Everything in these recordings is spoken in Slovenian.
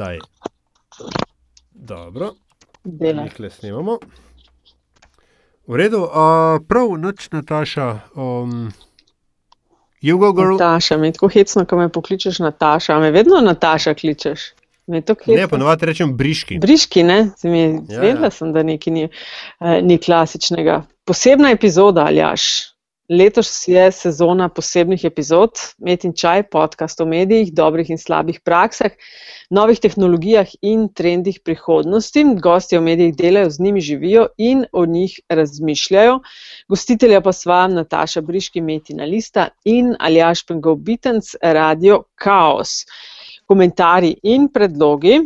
zdaj. Dobro, Dela. nekaj snemamo. V redu, uh, prav, noč Nataša. Um, you go, girl. Nataša, mi je tako hecno, ko me pokličeš Nataša, a me vedno Nataša kličeš. Ne, ponovadi rečem briški. Briški, ne? Je Ja, zvedela ja. sem, da nekaj ni, eh, ni klasičnega. Posebna epizoda, Aljaš. Letos je sezona posebnih epizod, Met in čaj, podcast o medijih, dobrih in slabih praksah, novih tehnologijah in trendih prihodnosti. Gosti o medijih delajo, z njimi živijo in o njih razmišljajo. Gostitelja pa sva Nataša Briški, Metina Lista in Aljaš Pengov Bitenc, Radio Chaos. Komentarji in predlogi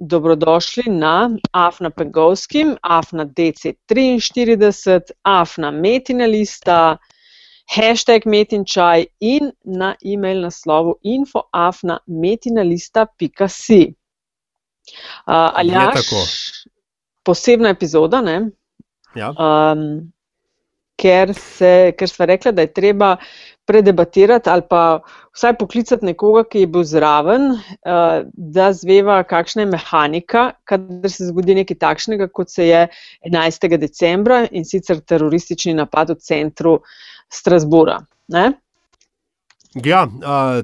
dobrodošli na Afna Pengovskim, Afna DC43, Afna Metina Lista, hashtag Metinčaj in na e-mail naslovu infoafnametinalista.si. Uh, Je Aljaš, tako. posebna epizoda, ne? Ja. um, ker, se, ker sva rekla, da je treba predebatirati ali pa vsaj poklicati nekoga, ki je bil zraven, uh, da zveva, kakšna je mehanika, kadar se zgodi nekaj takšnega, kot se je 11. decembra in sicer teroristični napad v centru Strasbura. Ne? Ja, a,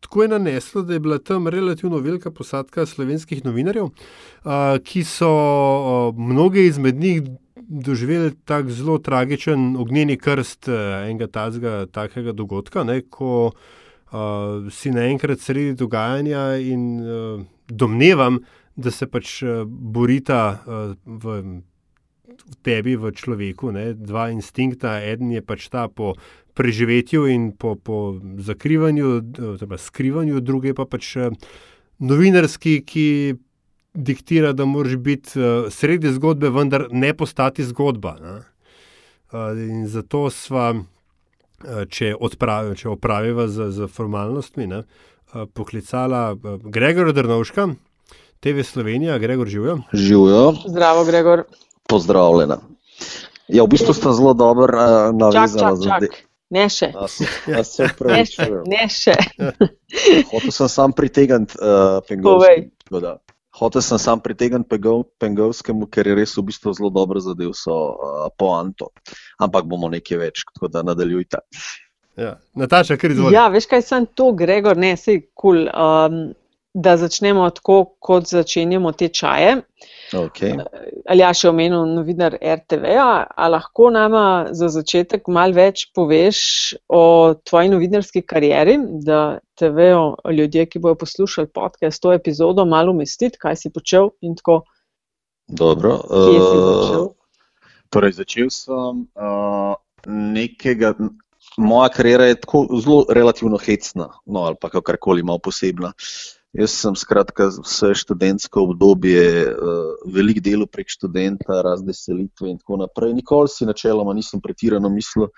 tako je naneslo, da je bila tam relativno velika posadka slovenskih novinarjev, a, ki so a, mnoge izmed njih doživeli tako zelo tragičen ognjeni krst a, enega tazga, takega dogodka, ne, ko a, si naenkrat sredi dogajanja in a, domnevam, da se pač a, borita a, v. V tebi, v človeku, ne, dva instinkta. Eden je pač ta po preživetju in po, po zakrivanju, oziroma skrivanju, drugi pa pač eh, novinarski, ki diktira, da moraš biti eh, sredi zgodbe, vendar ne postati zgodba. Ne. Eh, In zato sva, če, odpravi, če opraviva z, z formalnostmi, ne, poklicala Gregora Drnovška, TV Slovenija, Gregor živijo. Živijo, Zdravo, Gregor. Pozdravljena. Ja, v bistvu sta zelo dobro uh, Čak, navezana čak, čak. Ne še. A se, a se Ne še, ne še. Hotel sem sam pritegniti uh, Povej. Pengovskemu. tako da. Hotel sem sam pritegniti Pengov- Pengovskemu, ker je res v bistvu zelo dobro zadev so uh, poanto. Ampak bomo nekaj več, tako da nadaljujte. Ja. Nataša, kar izvoli. Ja, veš kaj sem to, Gregor, ne, sej kul. Cool, um, da začnemo tako, kot začenjamo te čaje. Okay. Ali ja še omenil novinar RTV-a, a lahko nama za začetek malo več poveš o tvoji novinarski karieri, da te vejo ljudje, ki bojo poslušali podcast, to epizodo, malo umestiti, kaj si počel in tako, Dobro. kje si uh, začel. Torej, začel sem uh, nekega. Moja kariera je tako zelo relativno hecna, no, ali pa kakorkoli malo posebna. Jaz sem skratka vse študentsko obdobje, uh, velik delo prek študenta, razne selitve in tako naprej. Nikoli si načeloma nisem pretirano mislil,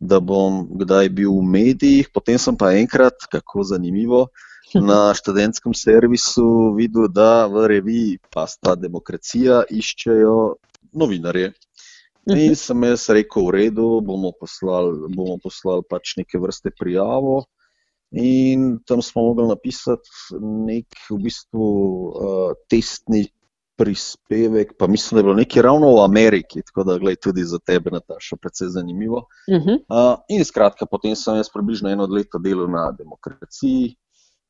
da bom kdaj bil v medijih, potem sem pa enkrat, kako zanimivo, na študentskem servisu videl, da v reviji Pasta demokracija iščejo novinarje. In sem jaz rekel, v redu, bomo poslali, bomo poslali pač neke vrste prijavo. In tam smo mogli napisati nek v bistvu uh, testni prispevek, pa mislim, da je bilo nekaj ravno v Ameriki, tako da gled tudi za tebe, Nataša, predvsej zanimivo. Uh -huh. Uh, in skratka, potem sem jaz približno eno leto delal na demokraciji,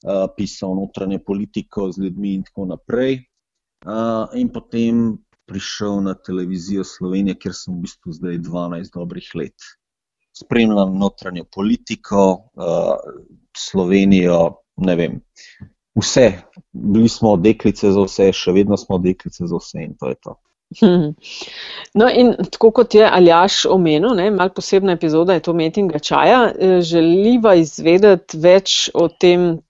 uh, pisal notranje politiko z ljudmi in tako naprej. Uh, in potem prišel na televizijo Slovenije, kjer sem v bistvu zdaj 12 dobrih let. Spremljam notranjo politiko, uh, Slovenijo, ne vem, vse. Bili smo deklice za vse, še vedno smo deklice za vse in to je to. No, in tako kot je Aljaš omenil, ne, malo posebna epizoda je to metinga čaja, eh, želiva izvedeti več o tem,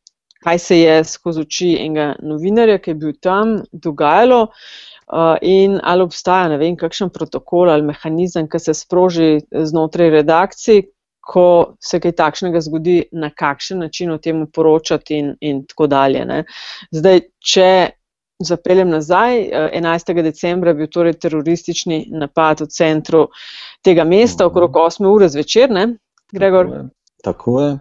kaj se je skozi oči enega novinarja, ki je bil tam, dogajalo. Uh, in ali obstaja ne vem, kakšen protokol ali mehanizem, ki se sproži znotraj redakcij, ko se kaj takšnega zgodi, na kakšen način o tem poročati, in, in tako dalje. Ne. Zdaj, če zapeljem nazaj, eh, 11. decembra je bil torej teroristični napad v centru tega mesta, Mhm. okrog 8 ure zvečer, ne, Gregor? Tako je. Tako je.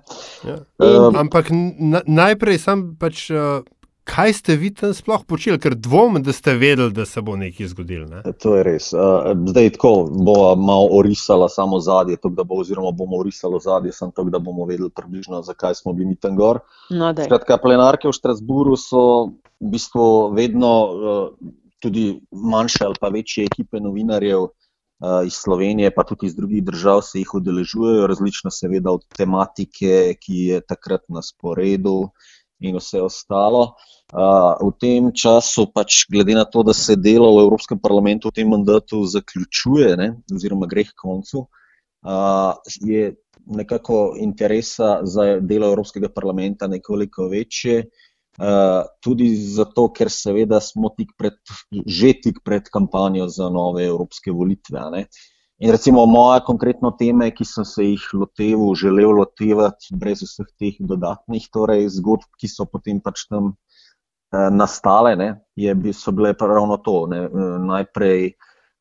Ja. Um, Ampak na, najprej sam pač, uh, kaj ste vi tam sploh počeli, ker dvomim, da ste vedeli, da se bo nekaj zgodilo. Ne? To je res. Zdaj tako bo malo orisala samo zadje, da bo, oziroma bomo orisali zadje, samo tako, da bomo vedeli približno, zakaj smo bili tam gor. No, Skratka, plenarke v Štrasburu so v bistvu vedno tudi manjše ali pa večje ekipe novinarjev. Iz Slovenije, pa tudi iz drugih držav se jih udeležujejo, različno, seveda, od tematike, ki je takrat na sporedu, in vse ostalo. V tem času, pač, glede na to, da se delo v Evropskem parlamentu v tem mandatu zaključuje, ne, oziroma gre k koncu, je nekako interesa za delo Evropskega parlamenta nekoliko večje. Tudi zato, ker seveda smo tik pred, že tik pred kampanjo za nove evropske volitve. In recimo moja konkretna tema, ki sem se jih loteval, želel lotevati, brez vseh teh dodatnih torej, zgodb, ki so potem pač tam Eh, nastale, ne, je, so bile ravno to. Ne, eh, najprej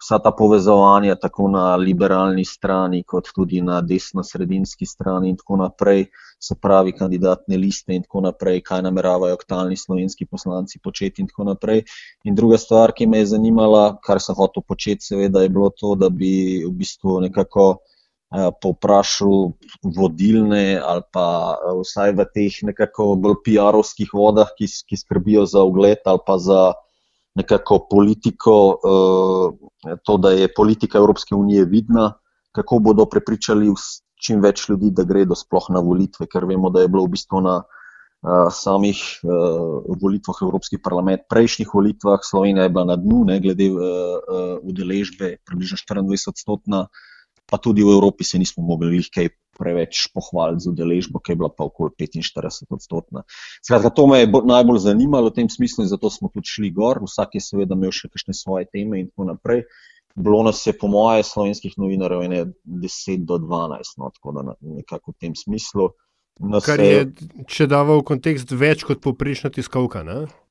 vsa ta povezovanja, tako na liberalni strani, kot tudi na desno-sredinski strani, in tako naprej, se pravi, kandidatne liste in tako naprej, kaj nameravajo aktualni slovenski poslanci početi. In, in druga stvar, ki me je zanimala, kar sem hotel početi, seveda, je bilo to, da bi v bistvu nekako. Eh, povprašal vodilne ali pa eh, vsaj v teh nekako bolj PR-ovskih vodah, ki, ki skrbijo za ugled ali pa za nekako politiko, eh, to, da je politika Evropske unije vidna, kako bodo prepričali čim več ljudi, da gredo sploh na volitve, ker vemo, da je bilo v bistvu na samih volitvah v Evropski parlament, prejšnjih volitvah, Slovenija je bila na dnu, ne, glede udeležbe, približno 24 odstotna pa tudi v Evropi se nismo mogli kaj preveč pohvaliti z udeležbo, ki je bila pa okoli 45 odstotna. Skratka, to me je najbolj zanimalo v tem smislu in zato smo tudi šli gor. Vsak je seveda imel še kakšne svoje teme in tako naprej. Bilo nas je, po moje, slovenskih novinarjev, ene 10 do 12, no, tako da nekako v tem smislu. Kar je, če dava v kontekst, več kot poprejšnja tiskovka.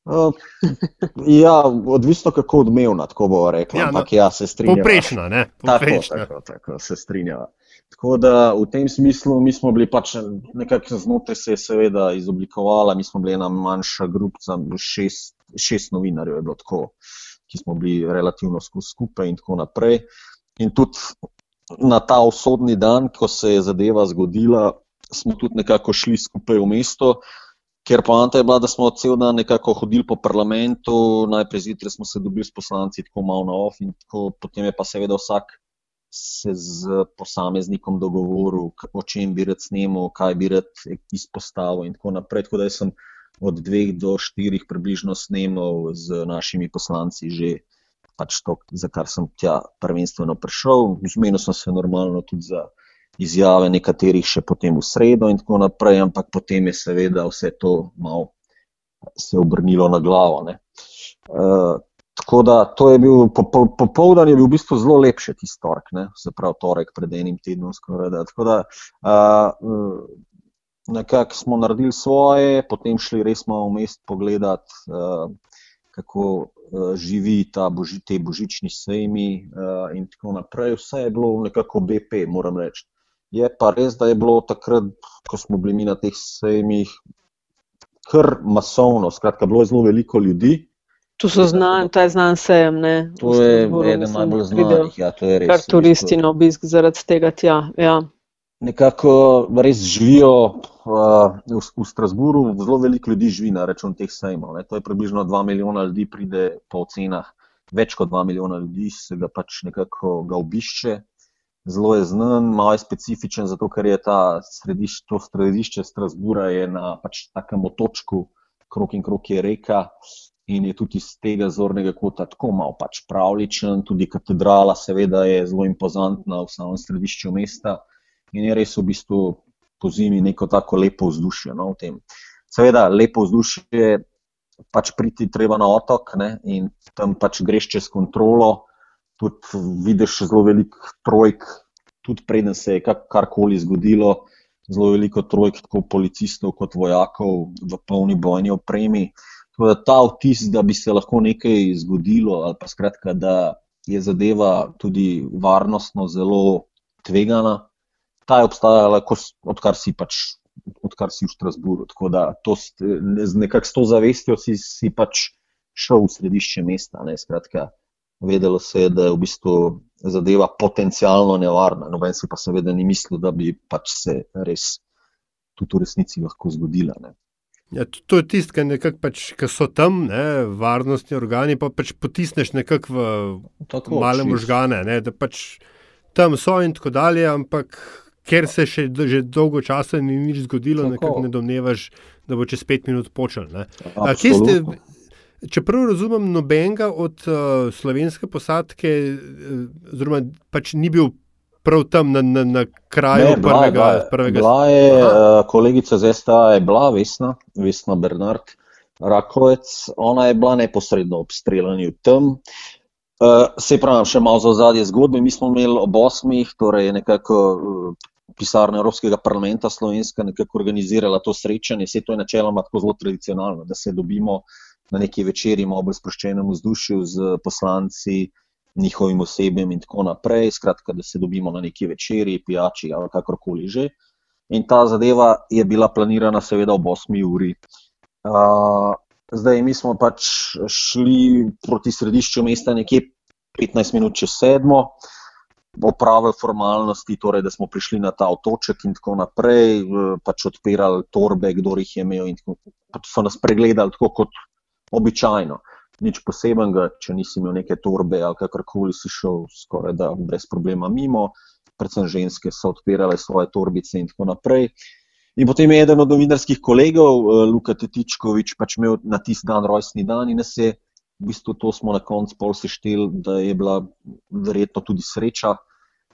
Uh, ja, odvisno kako odmevna, tako bo rekla. Ja, ampak no, ja, se strinjam. Poprejšnja, ne? Poprejšnja. Tako, tako, tako se strinjam. Tako da v tem smislu mi smo bili pač nekako znotraj se je seveda izoblikovala, mi smo bili ena manjša grupca, šest, šest novinarjev je bilo tako, ki smo bili relativno skupaj in tako naprej. In tudi na ta usodni dan, ko se je zadeva zgodila, smo tudi nekako šli skupaj v mesto, ker poanta je bila, da smo cel dan nekako hodili po parlamentu, najprej zjutraj smo se dobili s poslanci, tako malo na off, in tako, potem je pa seveda vsak se z posameznikom dogovoril, o čem bi rad snemal, kaj bi rad izpostavil in tako naprej. Tako da sem od dveh do štirih približno snemal z našimi poslanci že pač to, za kar sem tja prvenstveno prišel. Zmenil sem se normalno tudi za izjave nekaterih še potem v sredo in tako naprej, ampak potem je seveda vse to malo se obrnilo na glavo. Uh, tako da to je bil, popoldan po, po je bil v bistvu zelo lepše tisti torek, ne? se pravi torek pred enim tednom skoraj. Da. Tako da uh, nekako smo naredili svoje, potem šli res malo v mest pogledat, uh, kako uh, živi ta boži, te božični sejmi uh, in tako naprej. Vse je bilo nekako BP, moram reči. Je pa res, da je bilo takrat, ko smo bili mi na teh sejmih, kar masovno, skratka, bilo je zelo veliko ljudi. Tu so znani, ta je znan sejem. Ne? To je eden najbolj znanih, ja, to je res. Kar turisti na obisk zaradi tega tja. Ja. Nekako res živijo uh, v, v Strasburu, zelo veliko ljudi živi na račun teh sejmov. To je približno 2 milijona ljudi, pride po ocenah, več kot 2 milijona ljudi se ga pač nekako ga obišče zelo je znan, malo je specifičen, zato ker je ta središ, to središče Strasbura na pač takem otočku, krok in krok je reka. In je tudi iz tega zornega kota tako malo pač pravličen, tudi katedrala, seveda, je zelo impozantna v samem središču mesta in je res v bistvu po zimi neko tako lepo vzdušje. No, seveda, lepo vzdušje, pač priti treba na otok ne, in tam pač greš čez kontrolo, tudi vidiš zelo veliko trojk, tudi preden se je karkoli zgodilo, zelo veliko trojk, tako policistov kot vojakov v polni bojni opremi. Ta vtis, da bi se lahko nekaj zgodilo, ali pa skratka, da je zadeva tudi varnostno zelo tvegana, ta je obstajala, odkar si pač odkar si v Strasburu. Tako da to, nekako s to zavestjo si, si pač šel v središče mesta. Ne, skratka, vedelo se je, da je v bistvu zadeva potencialno nevarna. Noben si pa seveda ni mislil, da bi pač se res tudi v resnici lahko zgodila. Ne. Ja, to je tisto, kar pač, so tam, ne, varnostni organi, pa pač potisneš nekako v tako, male možgane, ne, da pač tam so in tako dalje, ampak ker se še že dolgo časa ni nič zgodilo, nekako ne domnevaš, da bo čez pet minut počel. Čeprav razumem, nobenega od uh, slovenske posadke, uh, oziroma pač ni bil prav tam na, na, na kraju ne, prvega. Bila, prvega bila je uh, kolegica Zesta, je bila Vesna, Vesna Bernard Rakovec, ona je bila neposredno ob streljanju tam. Uh, se pravi, še malo za zadnje zgodbe. Mi smo imeli ob osmih, torej nekako uh, pisarna Evropskega parlamenta Slovenska nekako organizirala to srečanje. Vse to je načeloma tako zelo tradicionalno, da se dobimo na neki večerji, malo sproščenem vzdušju z poslanci, njihovim osebjem in tako naprej. Skratka, da se dobimo na neki večerji, pijači ali kakorkoli že. In ta zadeva je bila planirana, seveda, ob 8 uri. Uh, zdaj, mi smo pač šli proti središču mesta, nekje 15 minut čez sedmo, opravili formalnosti, torej, da smo prišli na ta otoček in tako naprej, pač odpirali torbe, kdo jih je imel. Tako, pač so nas pregledali tako kot običajno nič posebenega, če nisi imel neke torbe ali kakorkoli si šel skoraj da brez problema mimo, predvsem ženske so odpirale svoje torbice in tako naprej. In potem je eden od novinarskih kolegov, eh, Luka Tetičkovič, pač imel na tisti dan rojstni dan in se je, v bistvu to smo na koncu pol seštel, da je bila verjetno tudi sreča.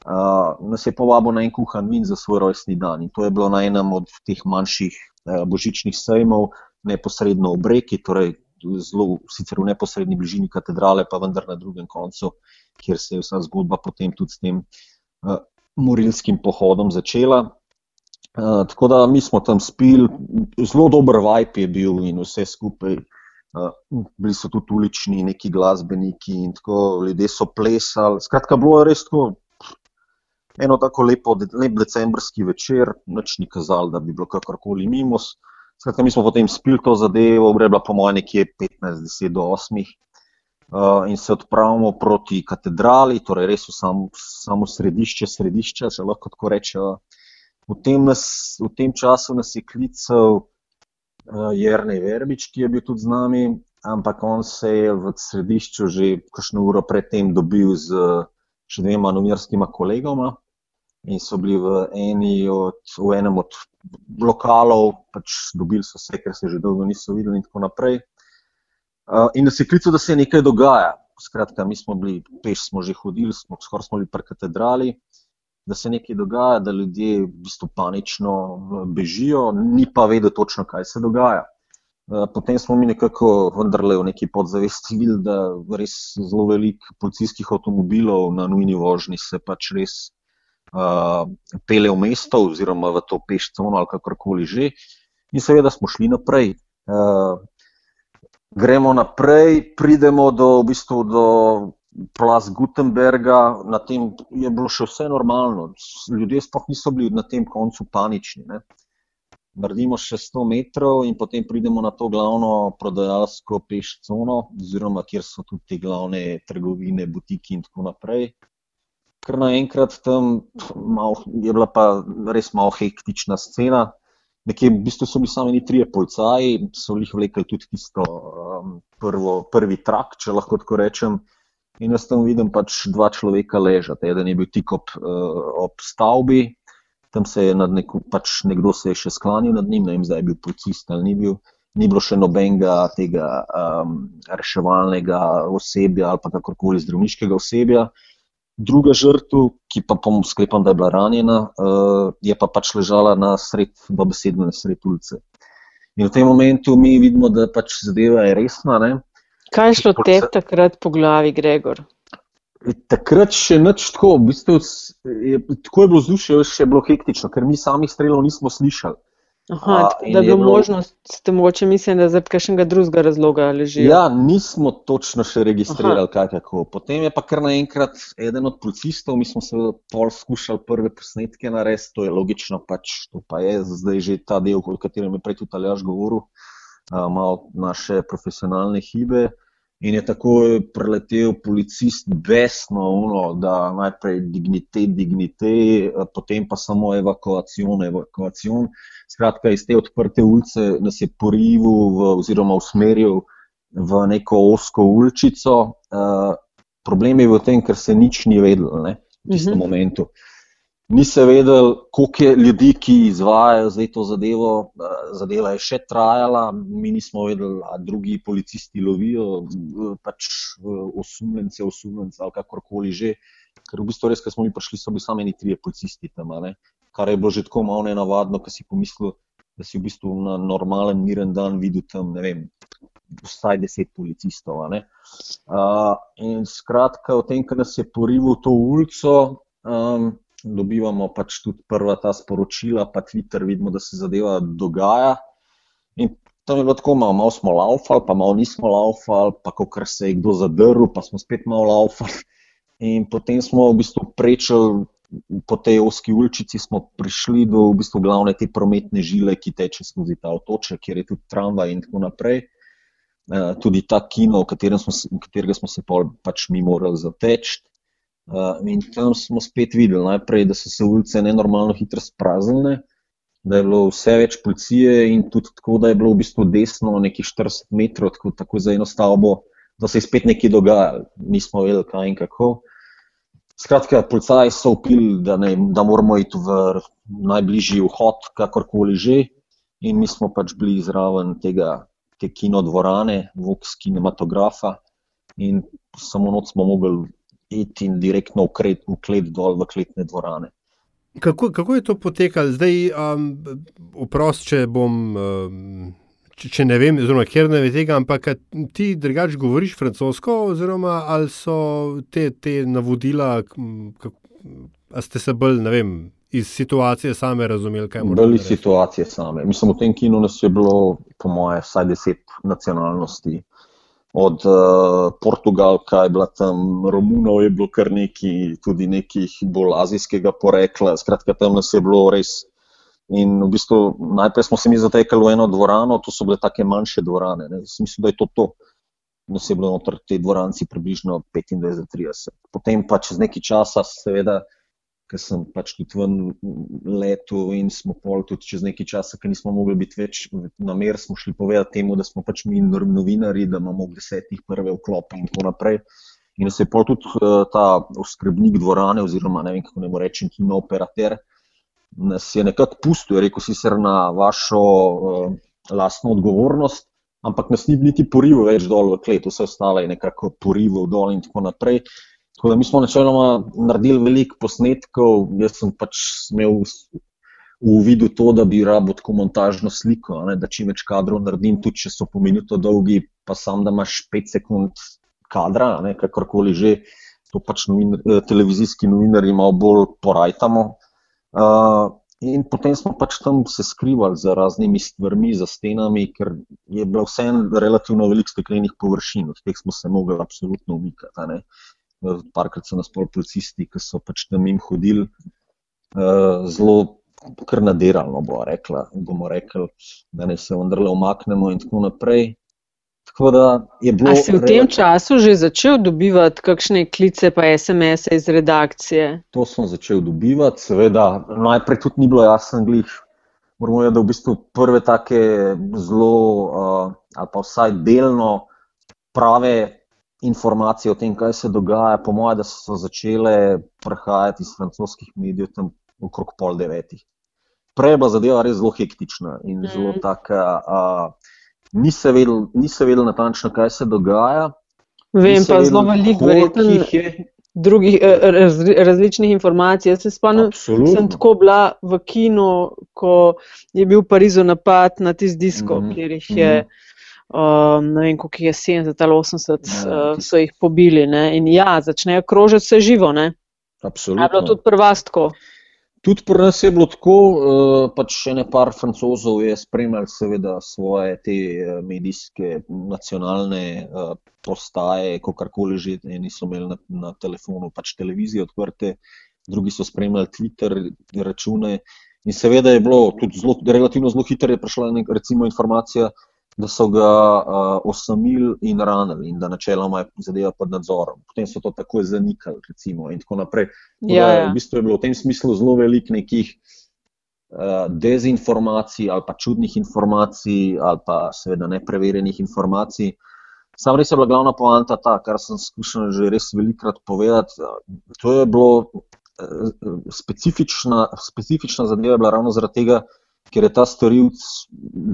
Uh, nas je povabil na en kuhan vin za svoj rojstni dan in to je bilo na enem od teh manjših uh, božičnih sejmov, neposredno ob reki, torej zelo, sicer v neposrednji bližini katedrale, pa vendar na drugem koncu, kjer se je vsa zgodba potem tudi s tem uh, morilskim pohodom začela. Uh, tako da mi smo tam spili, zelo dober vibe je bil in vse skupaj. Uh, bili so tudi ulični, neki glasbeniki in tako, ljudje so plesali. Skratka, bilo je res tako, eno tako lepo, lep decembrski večer, noč ni kazalo, da bi bilo kakorkoli mimo. Skratka, mi smo potem spili to zadevo, gre bila po mojem nekje 15-10 do 8. Uh, in se odpravimo proti katedrali, torej res v samo, samo središče, središče, če lahko tako rečemo. V, v tem času nas je klical uh, Jrnej Verbič, ki je bil tudi z nami, ampak on se je v središču že kakšno uro predtem dobil z še dvema novinarskima kolegoma in so bili v, od, v enem od lokalov, pač dobili so se, ker se že dolgo niso videli, in tako naprej. Uh, in da se je klical, da se nekaj dogaja. Skratka, mi smo bili, peš smo že hodili, smo, skoraj smo bili pri katedrali, da se nekaj dogaja, da ljudje v bistvu panično bežijo, ni pa vedeti točno, kaj se dogaja. Potem smo mi nekako vendarle v neki podzavesti videli, da res zelo veliko policijskih avtomobilov na nujni vožnji se pač res uh, pele v mesto oziroma v to pešcono ali kakorkoli že. In seveda smo šli naprej. Uh, gremo naprej, pridemo do, v bistvu do Plas Gutenberga, na tem je bilo še vse normalno. Ljudje sploh niso bili na tem koncu panični. Ne. Naredimo še 100 metrov in potem pridemo na to glavno prodajalsko pešcono, oziroma kjer so tudi te glavne trgovine, butiki in tako naprej kar naenkrat tam mal, je bila pa res malo hektična scena. Nekje v bistvu so bili sami trije policaji, so jih vlekli tudi tisto um, prvo, prvi trak, če lahko tako rečem. In jaz tam vidim pač dva človeka ležati. Eden je bil tik ob, uh, ob stavbi, tam se je neko, pač nekdo se je še sklanil nad njim, ne vem, zdaj je bil policist ali ni bil. Ni bilo še nobenega tega um, reševalnega osebja ali pa kakorkoli zdravniškega osebja. Druga žrtev, ki pa po sklepam, da je bila ranjena, uh, je pa pač ležala na sred, v besedno na sred ulice. In v tem momentu mi vidimo, da pač zadeva je resna. Ne? Kaj je šlo te takrat po glavi, Gregor? Takrat še nič tako, v bistvu je, tako je bilo vzdušje, še bilo hektično, ker mi samih strelov nismo slišali. Aha, da je bilo možnost, ste mogoče mislili, da zaradi kakšnega drugega razloga ležijo. Ja, nismo točno še registrirali, kaj kako. Potem je pa kar naenkrat eden od policistov, mi smo se pol skušali prve posnetke narediti, to je logično, pač to pa je zdaj že ta del, o katerem je prej tudi Aljaš govoril, malo naše profesionalne hibe. In je takoj preletel policist besno, uno, da najprej dignite, dignite, potem pa samo evakuacijo, evakuacijo. Skratka, iz te odprte ulice nas je porivil oziroma usmeril v neko osko uličico. Uh, problem je v tem, ker se nič ni vedelo ne, v tistem uh -huh. momentu ni se vedel, koliko je ljudi, ki izvajajo zdaj to zadevo. Zadeva je še trajala, mi nismo vedeli, ali drugi policisti lovijo, pač osumljence, osumljence ali kakorkoli že. Ker v bistvu res, ko smo mi prišli, so bili samo eni trije policisti tam, kar je bilo že tako malo nenavadno, ker si pomislil, da si v bistvu na normalen, miren dan videl tam, ne vem. Vsaj deset policistov. Uh, in skratka, v tem, kar nas je porivil to ulico, um, dobivamo pač tudi prva ta sporočila, pa Twitter, vidimo, da se zadeva dogaja. In tam je bilo tako, malo, malo smo laufali, pa malo nismo laufali, pa ko kar se je kdo zadrl, pa smo spet malo laufali. In potem smo v bistvu prečeli po tej oski uličici, smo prišli do v bistvu glavne te prometne žile, ki teče skozi ta otoček, kjer je tudi tramvaj in tako naprej. Uh, tudi ta kino, v, smo, v katerega smo se pač mi morali zateči. Uh, in tam smo spet videli, najprej, da so se ulice nenormalno hitro spraznile, da je bilo vse več policije in tudi tako, da je bilo v bistvu desno nekaj 40 metrov, tako, tako za eno stavbo, da se je spet nekaj dogajalo, nismo vedeli, kaj in kako. Skratka, policaji so upili, da, ne, da moramo iti v najbližji vhod, kakorkoli že, in mi smo pač bili zraven tega, te kinodvorane, voks kinematografa, in samo noč smo mogli iti in direktno v klet dol v kletne dvorane. Kako, kako je to potekalo? Zdaj, um, oprost, če bom. Um, če, če ne vem, oziroma, ker ne veš tega, ampak ti drugače govoriš francosko, oziroma ali so te, te navodila, ali ste se bolj, ne vem, iz situacije same razumeli, kaj morate. Bolj iz situacije same. Mislim, v tem kinu nas je bilo, po moje, vsaj deset nacionalnosti od uh, Portugalka je bila tam, Romunov je bilo kar nekaj, tudi nekih bolj azijskega porekla. Skratka, tam nas je bilo res. In v bistvu najprej smo se mi zatekali v eno dvorano, to so bile take manjše dvorane. Mislim, da je to to. Nas je bilo noter te dvoranci približno 25-30. Potem pa čez nekaj časa, seveda ker sem pač tudi ven letu in smo pol tudi čez nekaj časa, ker nismo mogli biti več na mer, smo šli povedati temu, da smo pač mi novinari, da imamo v desetih prve vklope in tako naprej. In se je pol tudi uh, ta oskrbnik dvorane, oziroma ne vem, kako ne morem reči, kino operater, nas je nekako pustil, rekel sicer na vašo uh, lastno odgovornost, ampak nas ni niti porival več dol v klet, vse ostale je nekako porival dol in tako naprej. Tako da mi smo načeloma naredili veliko posnetkov, jaz sem pač imel v vidu to, da bi rabo tako montažno sliko, ne, da čim več kadrov naredim, tudi če so po minuto dolgi, pa sam, da imaš 5 sekund kadra, ne, kakorkoli že, to pač novin, televizijski novinari malo bolj porajtamo. Uh, in potem smo pač tam se skrivali za raznimi stvarmi, za stenami, ker je bilo vseeno relativno veliko steklenih površin, od teh smo se mogli absolutno umikati parkrat so nas pol policisti, ki so pač tam jim hodili, uh, zelo kar nadiralno, bo rekla, bomo rekli, da ne se vendarle omaknemo in tako naprej. Tako da je bilo. A si v tem času že začel dobivati kakšne klice pa SMS -e iz redakcije? To sem začel dobivati, seveda, najprej tudi ni bilo jasno, glih. Moramo je, da v bistvu prve take zelo, uh, ali pa vsaj delno prave informacije o tem, kaj se dogaja, po mojem, da so začele prihajati iz francoskih medijev tam okrog pol devetih. Prej je bila zadeva res zelo hektična in mm. zelo taka. Uh, ni se vedel, vedel natančno, kaj se dogaja. Vem pa zelo veliko, verjetno. Drugih raz, različnih informacij. Jaz se spomnim, da sem tako bila v kinu, ko je bil v Parizu napad na tisti disko, mm -hmm. kjer jih je mm -hmm um, ne vem, koliko je 70 ali 80, ja, uh, so jih pobili. Ne? In ja, začnejo krožiti vse živo. Ne? Absolutno. Je bilo tudi prvastko. Tudi pri nas je bilo tako, uh, pač še ne par francozov je spremljal seveda svoje te uh, medijske nacionalne postaje, kakorkoli že, niso imeli na, na telefonu pač televizije odprte, drugi so spremljali Twitter račune in seveda je bilo tudi zelo, relativno zelo hitro je prišla nek, recimo informacija, uh, da so ga uh, osamili in ranili, in da načeloma je zadeva pod nadzorom. Potem so to takoj zanikali, recimo, in tako naprej. Ja, ja. V bistvu je bilo v tem smislu zelo veliko nekih uh, dezinformacij ali pa čudnih informacij, ali pa seveda nepreverjenih informacij. Sam res je bila glavna poanta ta, kar sem skušal že res velikrat povedati. To je bilo specifična, specifična zadeva, bila ravno zaradi tega, ker je ta storilc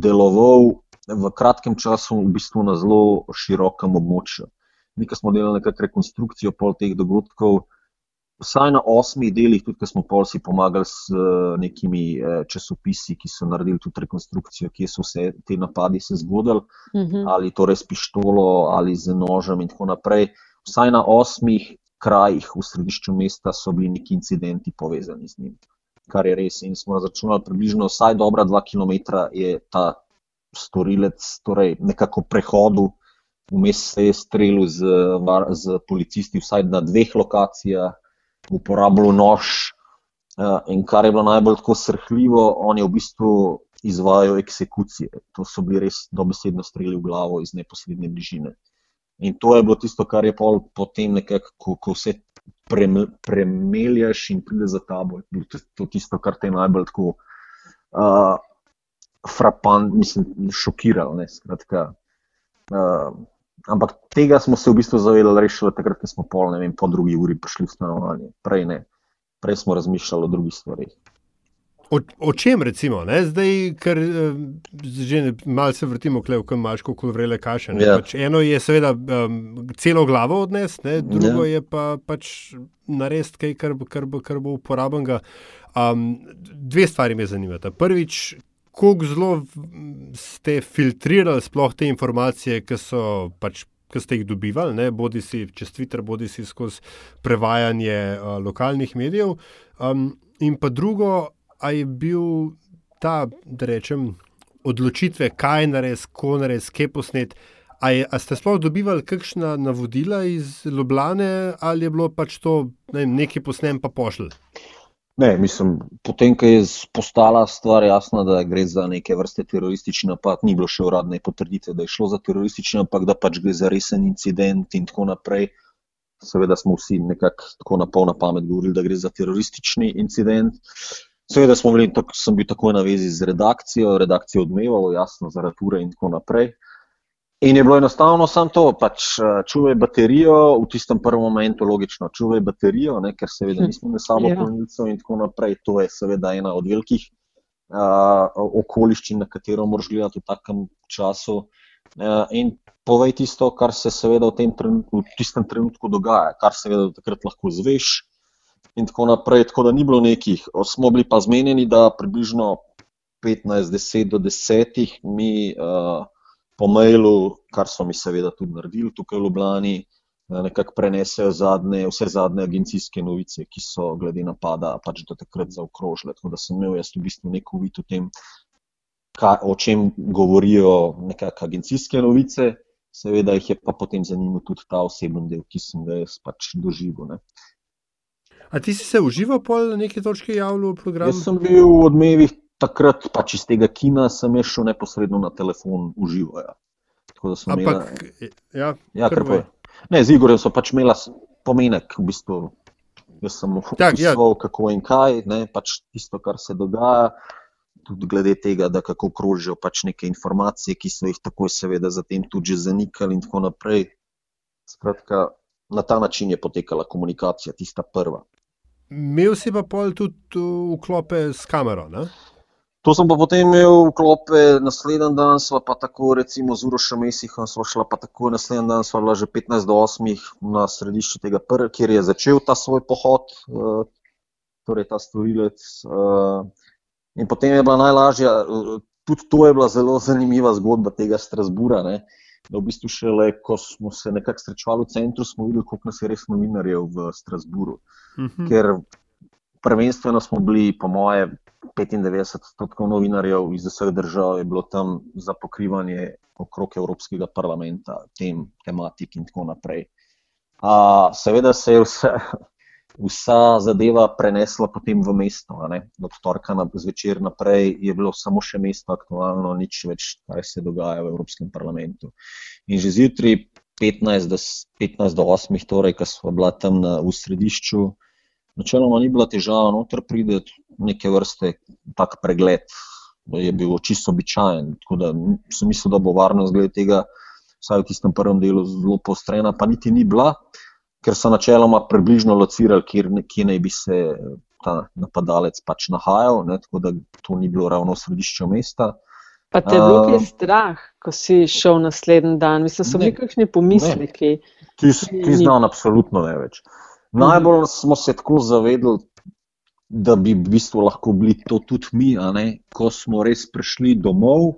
deloval v kratkem času, v bistvu na zelo širokem območju. Mi, ki smo delali nekakšno rekonstrukcijo pol teh dogodkov, vsaj na osmih delih, tudi ko smo pol si pomagali s nekimi eh, časopisi, ki so naredili tudi rekonstrukcijo, kje so vse te napadi se zgodili, uh mhm. -huh. ali torej s pištolo ali z nožem in tako naprej. Vsaj na osmih krajih v središču mesta so bili neki incidenti povezani z njim. Kar je res, in smo računali, približno vsaj dobra dva km je ta storilec torej nekako prehodu, vmes se je streljal z, z policisti, vsaj na dveh lokacijah, uporabljal nož. Uh, in kar je bilo najbolj tako srhljivo, on je v bistvu izvajal eksekucije. To so bili res dobesedno streli v glavo iz neposredne bližine. In to je bilo tisto, kar je pol, potem nekako, ko, ko vse premeljaš in pride za tabo. To je tisto, kar te najbolj tako uh, frapant, mislim, šokiral. Ne, skratka, uh, ampak tega smo se v bistvu zavedali rešili takrat, ko smo pol, ne vem, po drugi uri prišli v stanovanje. Prej ne, prej smo razmišljali o drugih stvarih. O, o čem recimo, ne? zdaj, ker že malo se vrtimo, klev, kot maško, kot vrele kaše. Ja. Pač eno je seveda um, celo glavo odnes, ne? drugo ja. je pa pač narediti kaj, kar, kar, kar bo uporaben. Um, dve stvari me zanimata. Prvič, kako zelo ste filtrirali sploh te informacije, ki so pač. Ki ste jih dobivali, ne, bodi si čez Twitter, bodi si skozi prevajanje uh, lokalnih medijev. Um, in pa drugo, ali je bil ta, da rečem, odločitve, kaj narediti, ko narediti, kje posnet. Ali ste sploh dobivali kakšna navodila iz Ljubljana, ali je bilo pač to ne vem, nekaj posnem, pa pošlji? Ne, mislim, potem, ko je postala stvar jasna, da gre za neke vrste teroristični napad, ni bilo še uradne potrditve, da je šlo za teroristični napad, da pač gre za resen incident in tako naprej. Seveda smo vsi nekako tako na polna pamet govorili, da gre za teroristični incident. Seveda smo bili, tako, sem bil takoj na vezi z redakcijo, redakcijo odmevalo, jasno, zaradi ure in tako naprej. In je bilo enostavno samo to, pač eh, čuvaj baterijo, v tistem prvem momentu, logično, čuvaj baterijo, ne, ker seveda hm. nismo imeli samo ja. polnilcev in tako naprej. To je seveda ena od velikih uh, okoliščin, na katero moraš gledati v takem času. Uh, in povej tisto, kar se seveda v, trenutku, v tistem trenutku dogaja, kar seveda takrat lahko zveš. In tako naprej, tako da ni bilo nekih. Smo bili pa zmenjeni, da približno 15, 10 do 10 mi. Uh, po mailu, kar so mi seveda tudi naredili tukaj v Ljubljani, nekako prenesejo zadnje, vse zadnje agencijske novice, ki so glede napada pač do takrat zaokrožile. Tako da sem imel jaz v bistvu neko uvid o tem, kaj, o čem govorijo nekakšne agencijske novice, seveda jih je pa potem zanimal tudi ta oseben del, ki sem ga jaz pač doživel. Ne. A ti si se užival na neki točki javljal v programu? Jaz sem bil v odmevih takrat pač iz tega kina sem šel neposredno na telefon uživati. Ampak, ja, ja, ne, z Igorjem so pač imela pomenek, v bistvu. Jaz sem tak, ja. kako in kaj, ne, pač tisto, kar se dogaja, tudi glede tega, da kako krožijo pač neke informacije, ki so jih takoj, seveda, zatem tudi zanikali in tako naprej. Skratka, na ta način je potekala komunikacija, tista prva. Imel si pa pol tudi vklope s kamero? Ne? To sem pa potem imel v klope, naslednji dan smo pa tako, recimo z Urošem Mesihom, smo šla pa tako, naslednji dan smo bila že 15 do 8 na središču tega prvega, kjer je začel ta svoj pohod, uh, torej ta storilec. Uh, in potem je bila najlažja, tudi to je bila zelo zanimiva zgodba tega Strasbura. Ne? Da v bistvu šele, ko smo se nekako srečali v centru, smo videli, koliko nas je res novinarjev v Strasburu. Mhm. -huh. Ker prvenstveno smo bili, po moje, 95% novinarjev iz vseh držav je bilo tam za pokrivanje okrog Evropskega parlamenta, tem, tematik in tako naprej. A, seveda se je vse, vsa zadeva prenesla potem v mesto. Od torka na zvečer naprej je bilo samo še mesto aktualno, nič več, kaj se dogaja v Evropskem parlamentu. In že zjutraj, 15 do, 15 do 8, torej, ko smo bila tam na, v središču, načeloma ni bila težava noter prideti neke vrste tak pregled. Je bil čisto običajen. Tako da sem mislil, da bo varnost glede tega, vsaj v tistem prvem delu, zelo postrena, pa niti ni bila, ker so načeloma približno locirali, kje, kje naj bi se ta napadalec pač nahajal, ne, tako da to ni bilo ravno v središču mesta. Pa te je bilo kaj strah, ko si šel naslednji dan? Mislim, so bili kakšni pomisleki? Ti znam absolutno ne več. Najbolj smo se tako zavedali, da bi v bistvu lahko bili to tudi mi, ko smo res prišli domov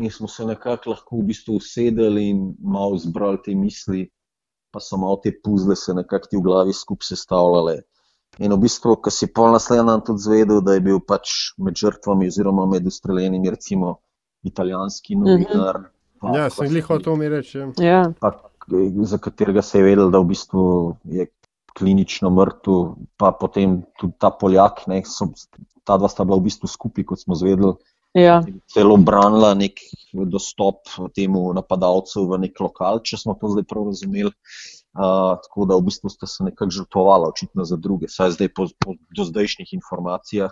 in smo se nekako lahko v bistvu usedeli in malo zbrali te misli, pa so malo te puzle se nekako ti v glavi skupaj sestavljale. In v bistvu, ko si pol naslednji dan tudi zvedel, da je bil pač med žrtvami oziroma med ustreljenimi recimo italijanski mhm. novinar. Mm -hmm. Ja, sem jih hotel mi reči. Ja. Ja. Pa, za katerega se je vedel, da v bistvu je klinično mrtev, pa potem tudi ta Poljak, ne, so, ta dva sta bila v bistvu skupaj, kot smo zvedeli. Ja. Celo branila nek dostop temu napadalcu v nek lokal, če smo to zdaj prav razumeli. Uh, tako da v bistvu sta se nekako žrtvovala, očitno za druge, saj zdaj po, po do zdajšnjih informacijah.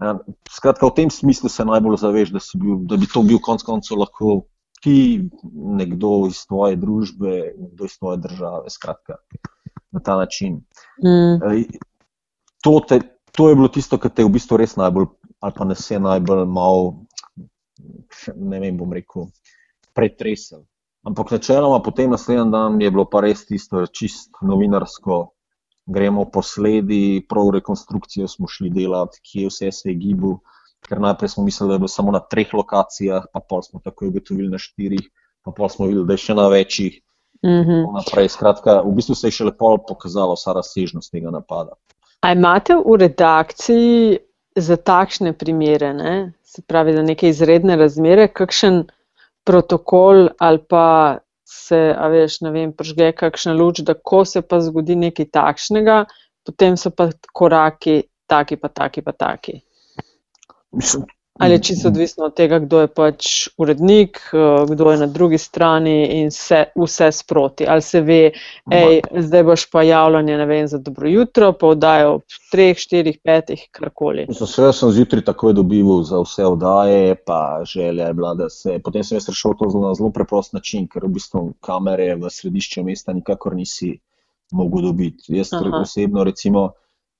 Ja, skratka, v tem smislu se najbolj zaveš, da, bil, da bi to bil konec koncev lahko ti, nekdo iz tvoje družbe, nekdo iz tvoje države. Skratka, na ta način. Mm. To, te, to je bilo tisto, kar te je v bistvu res najbolj, ali pa nas je najbolj malo, ne vem, bom rekel, pretresel. Ampak načeloma, potem naslednji dan je bilo pa res tisto, čist novinarsko. Gremo po sledi, prav rekonstrukcijo smo šli delati, kje vse se je gibu. Ker najprej smo mislili, da je bilo samo na treh lokacijah, pa pol smo takoj ugotovili na štirih, pa pol smo videli, da je še na večjih. Mm -hmm. naprej, skratka, v bistvu se je še lepo pokazalo vsa razsežnost tega napada. A imate v redakciji za takšne primere, ne? se pravi, za neke izredne razmere, kakšen protokol ali pa se, a veš, ne vem, pržge kakšna luč, da ko se pa zgodi nekaj takšnega, potem so pa koraki taki, pa taki, pa taki. Mislim, Ali je čisto odvisno od tega, kdo je pač urednik, eh, kdo je na drugi strani in vse, vse sproti. Ali se ve, ej, zdaj boš pa javljanje vem, za dobro jutro, pa vdajo ob treh, štirih, petih, karkoli. Vse sem zjutraj takoj dobival za vse vdaje, pa želja je bila, da se. Potem sem jaz rešil to na zelo preprost način, ker v bistvu kamere v središču mesta nikakor nisi mogel dobiti. Jaz osebno recimo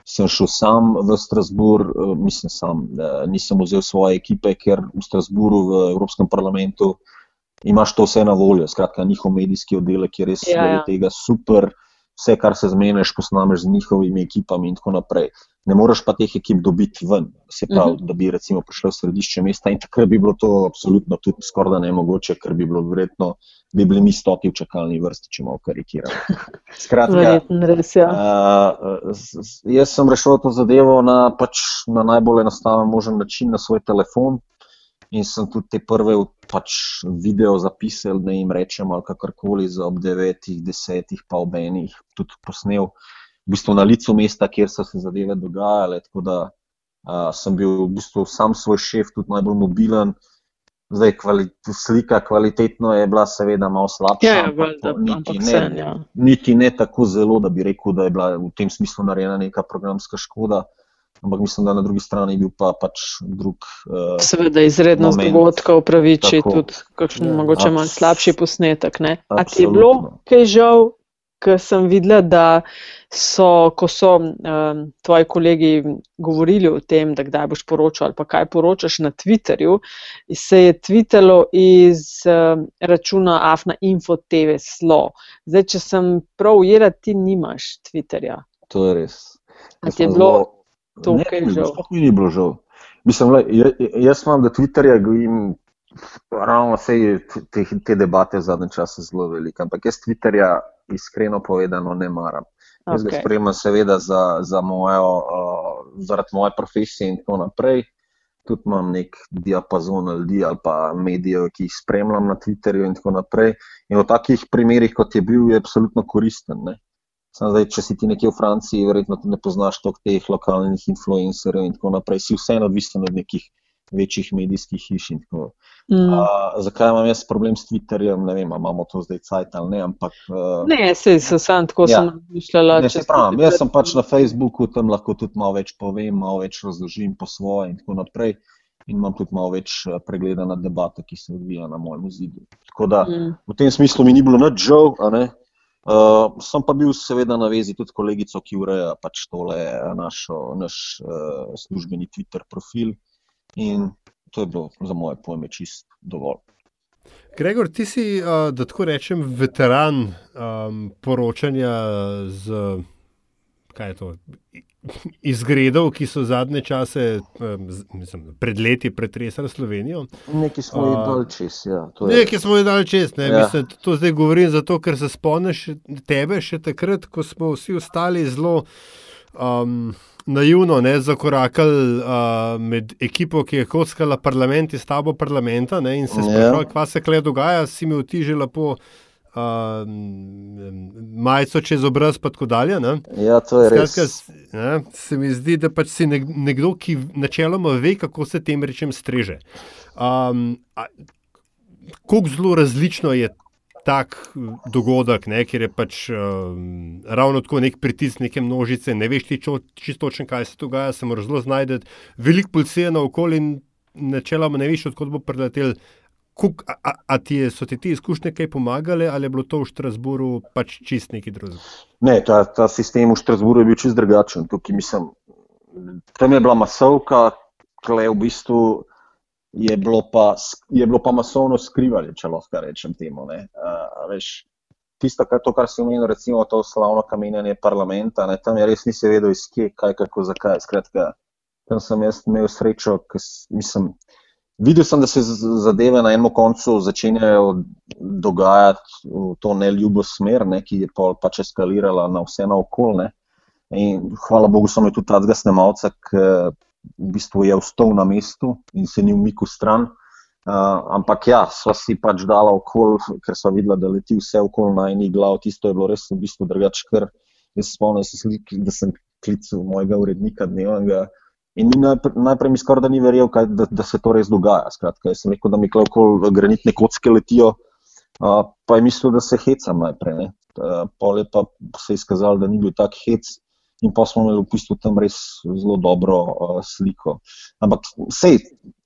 sem šel sam v Strasbourg, eh, mislim, sam, nisem vzel svoje ekipe, ker v Strasbourgu, v Evropskem parlamentu, imaš to vse na voljo. Skratka, njihov medijski oddelek je res ja, ja. tega super, vse, kar se zmeniš, posnameš z njihovimi ekipami in tako naprej. Ne moreš pa teh ekip dobiti ven, se pravi, uh mhm. -huh. da bi recimo prišel v središče mesta in takrat bi bilo to absolutno tudi skoraj da ne mogoče, ker bi bilo verjetno bi bili mi stoti v čakalni vrsti, če malo karikiramo. Skratka, res, ja. uh, jaz sem rešil to zadevo na, pač, na najbolj enostaven možen način, na svoj telefon. In sem tudi te prve pač, video zapisal, da jim rečem, ali kakorkoli za ob devetih, desetih, pa ob enih, tudi posnel, v bistvu na licu mesta, kjer so se zadeve dogajale. Tako da uh, sem bil v bistvu sam svoj šef, tudi najbolj mobilen. Zdaj, kvali, slika kvalitetno je bila, seveda, malo slabša. Ja, ja, da, niti, ne, sen, ja. niti ne tako zelo, da bi rekel, da je bila v tem smislu narejena neka programska škoda. Ampak mislim, da na drugi strani je bil pa pač drug. Uh, seveda, izredno dogodka upraviči tudi kakšen ja, mogoče malo slabši posnetek. A ti je bilo kaj žal, ker sem videla, da so, ko so um, tvoji kolegi govorili o tem, da kdaj boš poročal ali pa kaj poročaš na Twitterju, se je tvitalo iz um, računa Afna Info TV Slo. Zdaj, če sem prav ujela, ti nimaš Twitterja. To je res. Je bilo to kaj žal? Sploh mi ni bilo žal. Mislim, le, jaz imam, da Twitterja gojim. Ravno vse te, te debate v zadnjem času zelo velike, ampak jaz Twitterja iskreno povedano ne maram. Jaz ga spremljam, seveda, za, za mojo, uh, zaradi moje profesije in tako naprej. Tudi imam nek diapazon ljudi ali pa medijev, ki jih spremljam na Twitterju in tako naprej. In v takih primerih, kot je bil, je absolutno koristen. Zdaj, če si ti nekje v Franciji, verjetno ne poznaš toliko teh lokalnih influencerjev in tako naprej. Si vseeno odvisen od nekih večjih medijskih hiš. Mm. A, zakaj imam jaz problem s Twitterjem? Ne vem, imamo to zdaj cajt ali ne. Ampak, uh, ne, se je sam tako ja. mišljala. Ne, pravim, jaz sem pač na Facebooku, tam lahko tudi malo več povem, malo več razložim po svoje in tako naprej. In imam tudi malo več pregleda na debato, ki se odvija na mojem zidu. Tako da mm. v tem smislu mi ni bilo nič žal. Uh, sem pa bil seveda na vezi tudi kolegico, ki ureja pač tole našo, naš uh, službeni Twitter profil. In to je bilo za moje pojme čist dovolj. Gregor, ti si, da tako rečem, veteran um, poročanja z, kaj je to, izgredov, ki so zadnje čase, mislim, pred leti pretresali Slovenijo. Nekaj smo jih dal čez. Ja, Nekaj smo jih dal čez. Ne, ja. mislim, to zdaj govorim zato, ker se spomniš tebe še takrat, ko smo vsi ostali zelo. Um, naivno ne, zakorakali uh, med ekipo, ki je kockala parlament in stavbo parlamenta ne, in se ja. sprašvali, kaj se kle dogaja, si mi vtižila po uh, majico čez obraz, pa tako dalje. Ne. Ja, to je Skratka, res. Ne, se mi zdi, da pač si nekdo, ki načeloma ve, kako se tem rečem streže. Um, Kako zelo različno je tak dogodek, ne, ker je pač um, ravno tako nek pritisk neke množice, ne veš ti čisto točno, kaj se dogaja, se moraš zelo znajti, veliko policije na okolju in načeloma ne veš, odkot bo predletel. Kuk, a, a ti je, so ti ti izkušnje kaj pomagali, ali je bilo to v Štrasburu pač čist neki drugi? Ne, ta, ta sistem v Štrasburu je bil čist drugačen. Tukaj, mislim, tam je bila masovka, kle v bistvu je bilo pa, je bilo pa masovno skrivali, če lahko rečem temu. Uh, veš, tisto, kar, to, kar si omenil, recimo to slavno kamenjanje parlamenta, ne, tam je res nisi vedel, iz kje, kaj, kako, zakaj. Skratka, tam sem jaz imel srečo, ker sem. Videl sem, da se zadeve na enem koncu začenjajo dogajati v to neljubo smer, ne, ki je pač eskalirala na vse naokol. In hvala Bogu, sem tudi ta zgasnemalca, ki v bistvu je vstal na mestu in se ni umikal stran. Uh, ampak ja, sva si pač dala okol, ker sva videla, da leti vse okol na eni glavi. Tisto je bilo res v bistvu drugače, ker jaz spomnim se sliki, da sem klical mojega urednika dnevnega. In najprej, najprej mi skoraj da ni verjel, kaj, da, da se to res dogaja. Skratka, jaz sem rekel, da mi okol granitne kocke letijo, uh, pa je mislil, da se hecam najprej. Uh, Pol je pa se izkazalo, da ni bil tak hec in pa smo imeli v bistvu tam res zelo dobro uh, sliko. Ampak sej,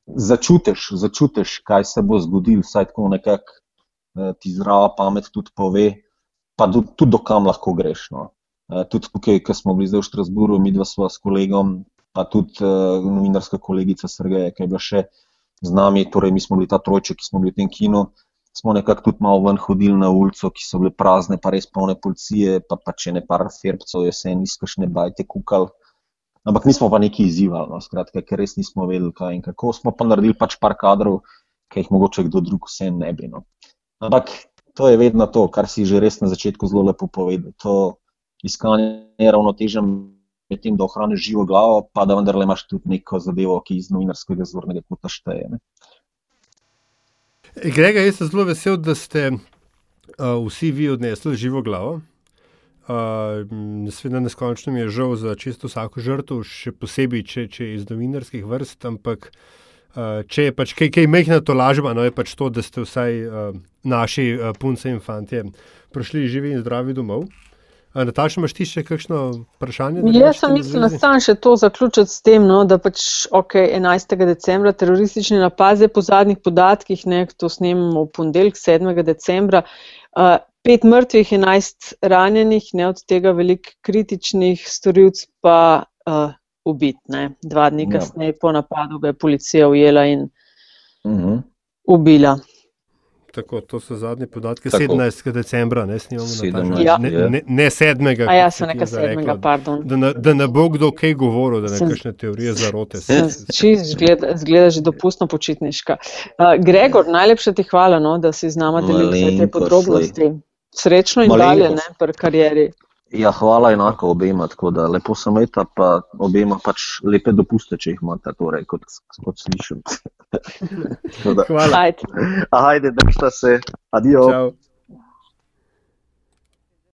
začutiš, začutiš, kaj se bo zgodilo, vsaj tako nekako uh, ti zdrava pamet tudi pove, pa do, tudi do kam lahko greš. No. Uh, tudi tukaj, ki smo bili zdaj v Štrasburu, mi dva sva s kolegom, pa tudi uh, novinarska kolegica Srgeja, ki je bila še z nami, torej mi smo bili ta trojček, ki smo bili v tem kinu smo nekako tudi malo ven hodili na ulico, ki so bile prazne, pa res polne policije, pa, pa če ne par ferbcev, jesen, izkašne bajte kukal. Ampak nismo pa neki izzivali, no, skratka, ker res nismo vedeli, kaj in kako. Smo pa naredili pač par kadrov, ki jih mogoče kdo drug vse ne bi. No. Ampak to je vedno to, kar si že res na začetku zelo lepo povedal. To iskanje ravnotežja tem, da ohraniš živo glavo, pa da vendarle imaš tudi neko zadevo, ki iz novinarskega zornega kota šteje. Ne. Grega, jaz sem zelo vesel, da ste uh, vsi vi odnesli živo glavo. Uh, Sveda neskončno mi je žal za čisto vsako žrtev, še posebej, če, če iz novinarskih vrst, ampak uh, če je pač kaj, kaj mehna to lažba, no je pač to, da ste vsaj uh, naši uh, punce in fantje prišli živi in zdravi domov. Nataša, imaš ti še kakšno vprašanje? Jaz sem mislila, da sam še to zaključiti s tem, no, da pač ok, 11. decembra teroristični napad, po zadnjih podatkih, ne, to snemamo v ponedeljek 7. decembra, uh, pet mrtvih, 11 ranjenih, ne od tega veliko kritičnih storilc pa uh, ubit. Ne. Dva dni ja. kasneje po napadu ga je policija ujela in uh mhm. -huh. ubila. Tako, to so zadnji podatki. Tako. 17. decembra, ne snimamo na ta način. Ne, ne, ne 7. A ja, se nekaj 7. pardon. Da, na, da ne bo kdo kaj govoril, da ne kakšne teorije zarote. Čist zgleda, zgleda že dopustno počitniška. Uh, Gregor, najlepša ti hvala, no, da si z nama delil vse te podrobnosti. Srečno in Malenko. dalje, ne, pri karieri. Ja, hvala enako obema, tako da lepo sem imeta, pa obema pač lepe dopuste, če jih imate, torej, kot, kot slišim. hvala. Ajde. Ajde, da šta se. Adijo. Čau.